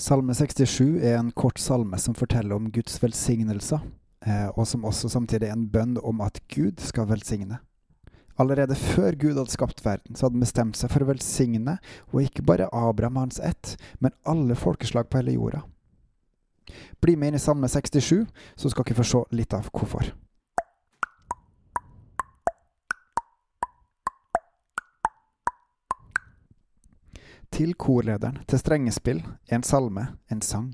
Salme 67 er en kort salme som forteller om Guds velsignelser, eh, og som også samtidig er en bønn om at Gud skal velsigne. Allerede før Gud hadde skapt verden, så hadde han bestemt seg for å velsigne, og ikke bare Abraham hans ett, men alle folkeslag på hele jorda. Bli med inn i Salme 67, så skal dere få se litt av hvorfor. Til korlederen, til strengespill, en salme, en sang.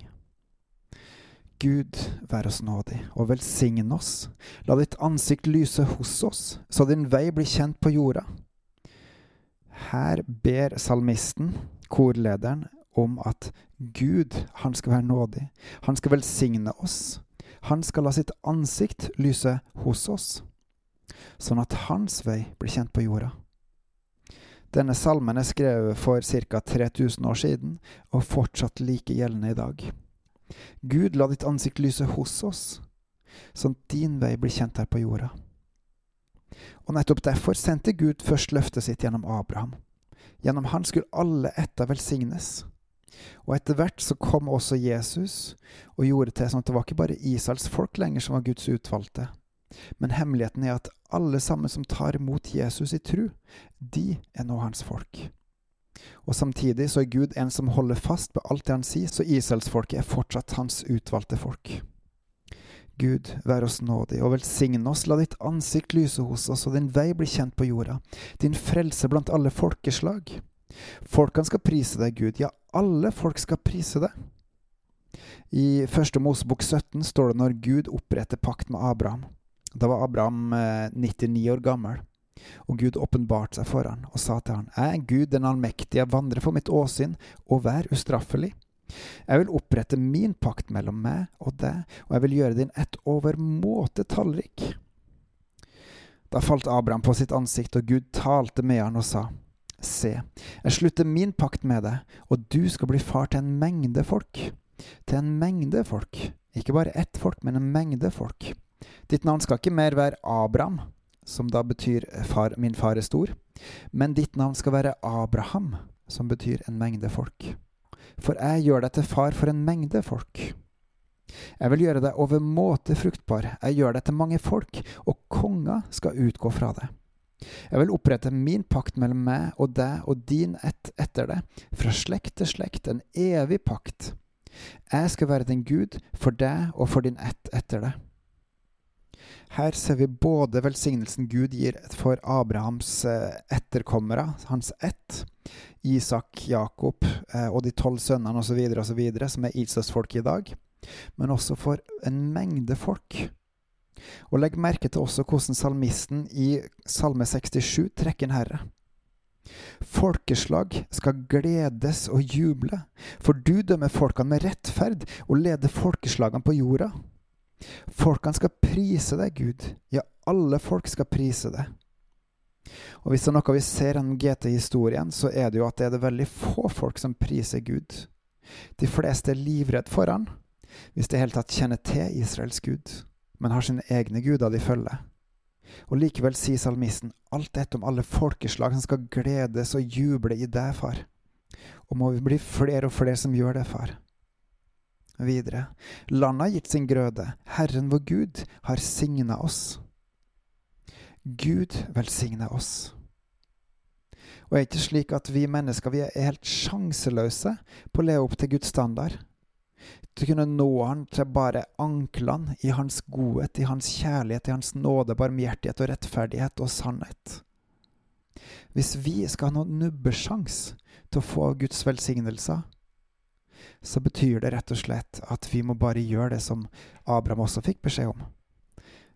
Gud, vær oss nådig, og velsign oss. La ditt ansikt lyse hos oss, så din vei blir kjent på jorda. Her ber salmisten, korlederen, om at Gud, han skal være nådig. Han skal velsigne oss. Han skal la sitt ansikt lyse hos oss, sånn at hans vei blir kjent på jorda. Denne salmen er skrevet for ca. 3000 år siden, og fortsatt like gjeldende i dag. Gud, la ditt ansikt lyse hos oss, sånn at din vei blir kjent her på jorda. Og nettopp derfor sendte Gud først løftet sitt gjennom Abraham. Gjennom han skulle alle etter velsignes. Og etter hvert så kom også Jesus og gjorde til sånn at det var ikke bare Israels folk lenger som var Guds utvalgte. Men hemmeligheten er at alle sammen som tar imot Jesus i tru, de er nå hans folk. Og samtidig så er Gud en som holder fast på alt det han sier, så Israelsfolket er fortsatt hans utvalgte folk. Gud, vær oss nådig og velsigne oss, la ditt ansikt lyse hos oss, og din vei bli kjent på jorda, din frelse blant alle folkeslag. Folkene skal prise deg, Gud, ja, alle folk skal prise deg. I første Mosebok 17 står det når Gud oppretter pakt med Abraham. Da var Abraham eh, 99 år gammel, og Gud åpenbarte seg for han og sa til han, Jeg Gud den allmektige, vandrer for mitt åsyn, og vær ustraffelig. Jeg vil opprette min pakt mellom meg og deg, og jeg vil gjøre din ett overmåte tallrik. Da falt Abraham på sitt ansikt, og Gud talte med han og sa, Se, jeg slutter min pakt med deg, og du skal bli far til en mengde folk. Til en mengde folk. Ikke bare ett folk, men en mengde folk. Ditt navn skal ikke mer være Abraham, som da betyr far, min far er stor, men ditt navn skal være Abraham, som betyr en mengde folk. For jeg gjør deg til far for en mengde folk. Jeg vil gjøre deg overmåte fruktbar, jeg gjør deg til mange folk, og konger skal utgå fra deg. Jeg vil opprette min pakt mellom meg og deg og din ett etter det, fra slekt til slekt, en evig pakt. Jeg skal være din Gud for deg og for din ett etter det. Her ser vi både velsignelsen Gud gir for Abrahams eh, etterkommere, hans ett, Isak, Jakob eh, og de tolv sønnene osv., osv., som er Isaks folk i dag, men også for en mengde folk. Og legg merke til også hvordan salmisten i Salme 67 trekker en herre. Folkeslag skal gledes og juble, for du dømmer folkene med rettferd og leder folkeslagene på jorda. Folkene skal prise deg, Gud. Ja, alle folk skal prise deg. Og hvis det er noe vi ser gjennom GT-historien, så er det jo at det er det veldig få folk som priser Gud. De fleste er livredd for han, hvis de i hele tatt kjenner til Israels Gud, men har sine egne guder de følger. Og likevel sier salmisten alt dette om alle folkeslag som skal gledes og juble i deg, far. Og må vi bli flere og flere som gjør det, far. Videre. Landet har gitt sin grøde. Herren vår Gud har signa oss. Gud velsigne oss. Og er ikke slik at vi mennesker vi er helt sjanseløse på å leve opp til Guds standard? Til å kunne nå Han til bare anklene i Hans godhet, i Hans kjærlighet, i Hans nåde, barmhjertighet og rettferdighet og sannhet. Hvis vi skal ha noen nubbesjans til å få Guds velsignelser, så betyr det rett og slett at vi må bare gjøre det som Abraham også fikk beskjed om.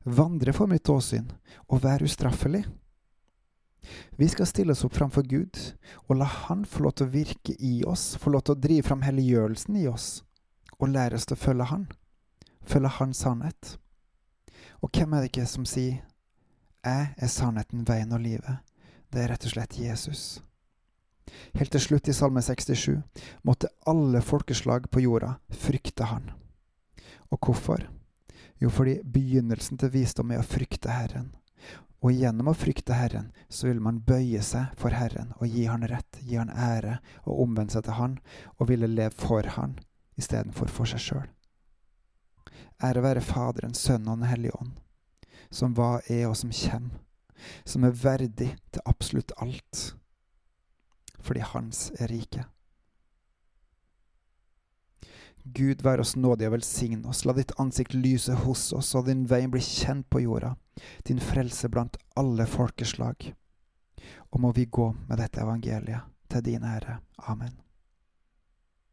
Vandre for mitt åsyn og være ustraffelig. Vi skal stille oss opp framfor Gud og la Han få lov til å virke i oss, få lov til å drive fram helliggjørelsen i oss, og lære oss til å følge Han, følge Hans sannhet. Og hvem er det ikke som sier 'Jeg er sannheten, veien og livet'? Det er rett og slett Jesus. Helt til slutt i Salme 67 måtte alle folkeslag på jorda frykte Han. Og hvorfor? Jo, fordi begynnelsen til visdom er å frykte Herren. Og gjennom å frykte Herren, så vil man bøye seg for Herren og gi Han rett, gi Han ære og omvende seg til Han og ville leve for Han istedenfor for seg sjøl. Ære være Faderen, Sønnen og Den hellige ånd, som var, er og som kjem, som er verdig til absolutt alt, fordi Hans er rike. Gud vær oss nådig og velsigne oss, la ditt ansikt lyse hos oss, og din vei bli kjent på jorda, din frelse blant alle folkeslag. Og må vi gå med dette evangeliet til din ære. Amen.